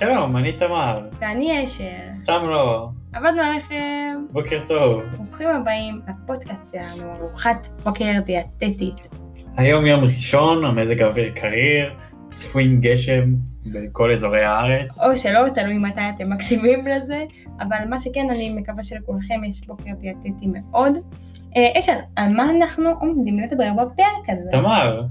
שלום, אני תמר. ואני אשר. סתם לא. עבדנו עליכם. בוקר טוב. ברוכים הבאים לפודקאסט שלנו, ארוחת בוקר דיאטטית. היום יום ראשון, המזג האוויר קריר, צפויים גשם בכל אזורי הארץ. או שלא, תלוי מתי אתם מקשיבים לזה, אבל מה שכן, אני מקווה שלכולכם יש בוקר דיאטטי מאוד. אה, אשר, על מה אנחנו עומדים לדבר בפרק הזה? תמר,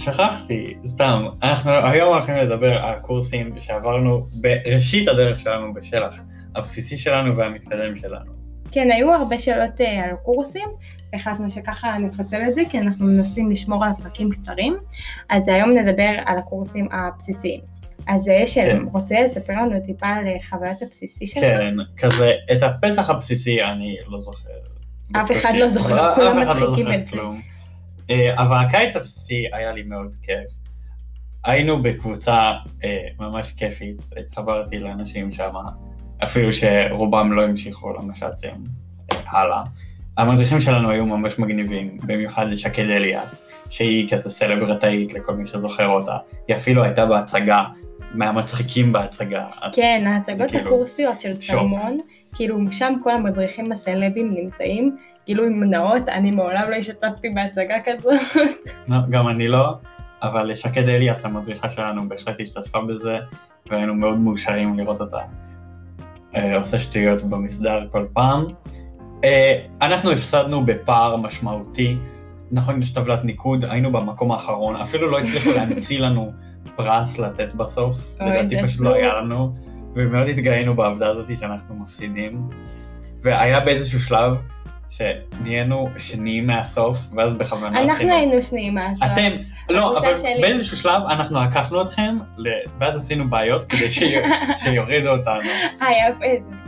שכחתי, סתם, אנחנו היום הולכים לדבר על קורסים שעברנו בראשית הדרך שלנו בשלח, הבסיסי שלנו והמתקדם שלנו. כן, היו הרבה שאלות אה, על קורסים, והחלטנו שככה נפצל את זה, כי אנחנו מנסים לשמור על פרקים קצרים, אז היום נדבר על הקורסים הבסיסיים. אז אה, יש, כן. רוצה לספר לנו טיפה על אה, חוויית הבסיסי שלך? כן, כזה, את הפסח הבסיסי אני לא זוכר. אף אחד לא זוכר, אף כולם לא מדחיקים את זה. אה, אבל הקיץ הבסיסי היה לי מאוד כיף. היינו בקבוצה אה, ממש כיפית, התחברתי לאנשים שם, אפילו שרובם לא המשיכו למש"צים אה, הלאה. המדריכים שלנו היו ממש מגניבים, במיוחד שקד אליאס, שהיא כזה סלברטאית לכל מי שזוכר אותה. היא אפילו הייתה בהצגה, מהמצחיקים בהצגה. כן, ההצגות כאילו הקורסיות של שוק. צלמון, כאילו שם כל המדריכים הסלבים נמצאים, גילוי נאות, אני מעולם לא השתתפתי בהצגה כזאת. לא, גם אני לא, אבל שקד אליאס המדריכה שלנו בהחלט השתתפה בזה, והיינו מאוד מאושרים לראות אותה אה, עושה שטויות במסדר כל פעם. אה, אנחנו הפסדנו בפער משמעותי, נכון, יש טבלת ניקוד, היינו במקום האחרון, אפילו לא הצליחו להמציא לנו פרס לתת בסוף, לדעתי פשוט לא. היה לנו, ומאוד התגאינו בעבודה הזאת שאנחנו מפסידים. והיה באיזשהו שלב שנהיינו שניים מהסוף, ואז בכוונה אנחנו היינו שניים מהסוף. אתם, לא, אבל שלי. באיזשהו שלב אנחנו עקפנו אתכם, ואז עשינו בעיות כדי שי- שיורידו אותנו, היה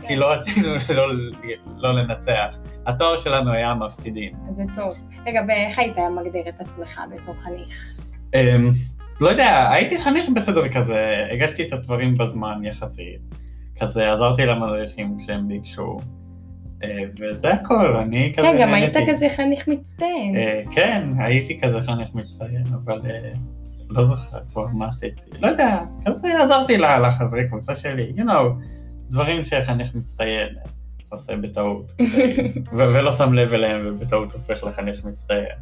כי לא רצינו לא, לא לנצח. התואר שלנו היה מפסידים. זה טוב. רגע, ואיך היית מגדיר את עצמך בתור חניך? אמ, לא יודע, הייתי חניך בסדר כזה, הגשתי את הדברים בזמן יחסית. כזה עזרתי למדריכים כשהם ביקשו, וזה הכל, אני כזה כן, גם היית. כזה חניך מצטיין. אה, כן, הייתי כזה חניך מצטיין, אבל אה, לא זוכר כבר מה עשיתי. לא יודע, כזה עזרתי לחברי קבוצה שלי, you know, דברים שחניך מצטיין אה, עושה בטעות, ולא שם לב אליהם ובטעות הופך לחניך מצטיין.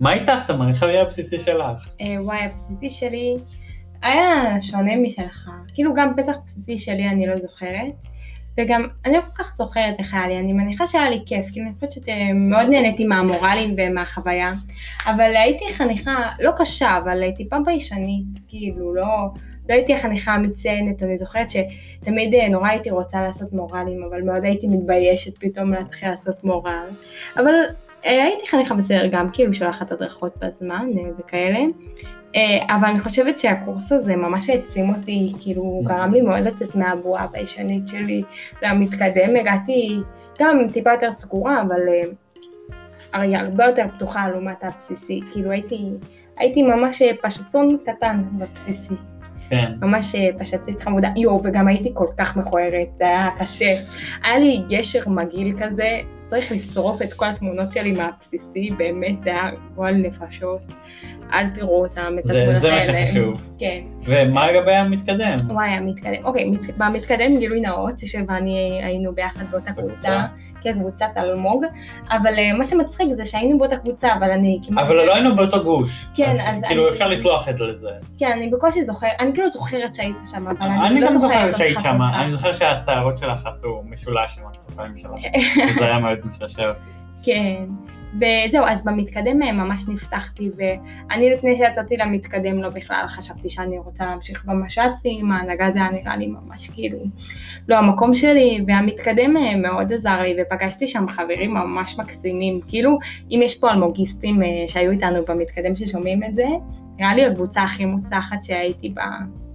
מה איתך, תמר? איך היה הבסיסי שלך? אה, וואי, הבסיסי שלי היה שונה משלך. כאילו גם פסח בסיסי שלי אני לא זוכרת. וגם אני לא כל כך זוכרת איך היה לי, אני מניחה שהיה לי כיף, כאילו אני חושבת שמאוד נהניתי מהמורלים ומהחוויה, אבל הייתי חניכה לא קשה, אבל טיפה ביישנית, כאילו לא, לא הייתי החניכה המציינת, אני זוכרת שתמיד אה, נורא הייתי רוצה לעשות מורלים, אבל מאוד הייתי מתביישת פתאום להתחיל לעשות מורל, אבל אה, הייתי חניכה בסדר גם, כאילו שולחת הדרכות בזמן אה, וכאלה. אה, אבל אני חושבת שהקורס הזה ממש העצים אותי, כאילו הוא גרם לי מאוד לצאת מהבועה הביישנית שלי למתקדם, הגעתי גם טיפה יותר סגורה, אבל אה, הרי הרבה יותר פתוחה לעומת הבסיסי, כאילו הייתי, הייתי ממש אה, פשצון קטן בבסיסי, כן. ממש אה, פשצית חמודה, יואו, וגם הייתי כל כך מכוערת, זה היה קשה, היה לי גשר מגעיל כזה, צריך לשרוף את כל התמונות שלי מהבסיסי, באמת זה היה גועל נפשות, אל תראו אותם, את זה- התמונות זה מה האלה. שחשוב. כן. ומה לגבי המתקדם? וואי, המתקדם. אוקיי, מת, במתקדם גילוי נאות, שב ואני היינו ביחד באותה? קבוצה, כקבוצת אלמוג, אבל אה, מה שמצחיק זה שהיינו באותה קבוצה, אבל אני כמעט... אבל לא היינו באותו גוש. כן, אז אז כאילו אני- אפשר לסלוח את זה. כן, אני בקושי זוכרת, אני כאילו זוכרת שהיית שם, אבל אני, אני לא גם זוכרת שהיית שם. אני זוכר שהשערות שלך עשו משולש עם הכתפיים שלך, וזה היה מאוד משעשע אותי. כן. וזהו, אז במתקדם אה, ממש נפתחתי, ואני לפני שיצאתי למתקדם לא בכלל חשבתי שאני רוצה להמשיך במש"צים, ההנהגה זה היה נראה לי ממש כאילו לא המקום שלי, והמתקדם אה, מאוד עזר לי, ופגשתי שם חברים ממש מקסימים, כאילו אם יש פה אלמוגיסטים אה, שהיו איתנו במתקדם ששומעים את זה, נראה לי הקבוצה הכי מוצלחת שהייתי בה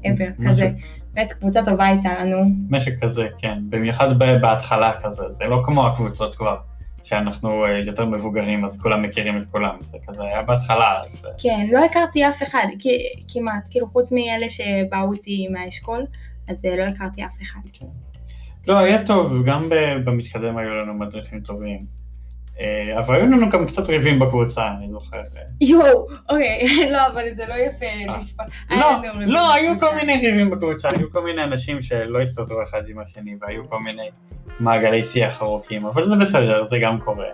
ever, כזה, באמת קבוצה טובה הייתה לנו. משהו כזה, כן. במיוחד בהתחלה כזה, זה לא כמו הקבוצות כבר, שאנחנו אה, יותר מבוגרים אז כולם מכירים את כולם, זה כזה היה בהתחלה, אז... אה, כן, לא הכרתי אף אחד, כמעט, כאילו חוץ מאלה שבאו איתי מהאשכול, אז אה, לא הכרתי אף אחד. לא, היה טוב, גם במתקדם היו לנו מדריכים טובים. אה, אבל היו לנו גם קצת ריבים בקבוצה, אני זוכר. יואו, אוקיי, לא, אבל זה לא יפה אה. לשפוט. לא, לא, היו. כל מיני ריבים בקבוצה, היו כל מיני אנשים שלא הסתדרו אחד עם השני, והיו כל מיני מעגלי שיח ארוכים, אבל זה בסדר, זה גם קורה,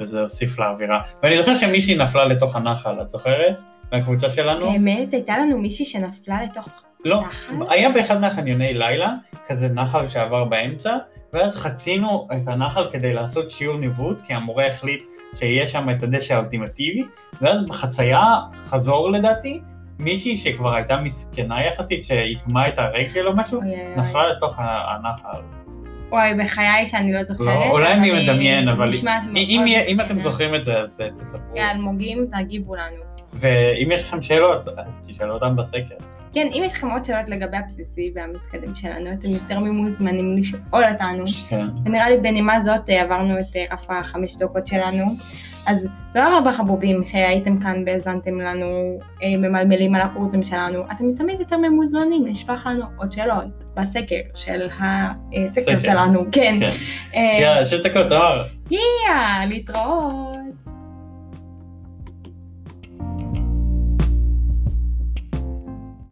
וזה הוסיף לאווירה. ואני זוכר שמישהי נפלה לתוך הנחל, את זוכרת? מהקבוצה שלנו? באמת, הייתה לנו מישהי שנפלה לתוך לא, נחל? היה באחד מהחניוני לילה, כזה נחל שעבר באמצע, ואז חצינו את הנחל כדי לעשות שיעור ניווט, כי המורה החליט שיהיה שם את הדשא האולטימטיבי, ואז בחצייה, חזור לדעתי, מישהי שכבר הייתה מסכנה יחסית, שעיקמה את הרגל או משהו, אוי, אוי, אוי. נפלה לתוך הנחל. וואי, בחיי שאני לא זוכרת. לא, אולי אני מדמיין, אבל אם, אם, אתם. זוכרים את זה, אז אה, תספרו. האלמוגים, תגיבו לנו. ואם יש לכם שאלות, אז תשאלו אותם בסקר. כן, אם יש לכם עוד שאלות לגבי הבסיסי והמתקדם שלנו, אתם יותר ממוזמנים לשאול אותנו. ונראה לי בנימה זאת אה, עברנו את אה, רף החמש דקות שלנו. אז תודה רבה חבובים שהייתם כאן והאזנתם לנו אה, ממלמלים על הקורסים שלנו. אתם תמיד יותר ממוזמנים לשלוח לנו עוד שאלות בסקר של הסקר סקר. שלנו. כן. כן. יאללה, שש דקות, תואר. יאללה, להתראות.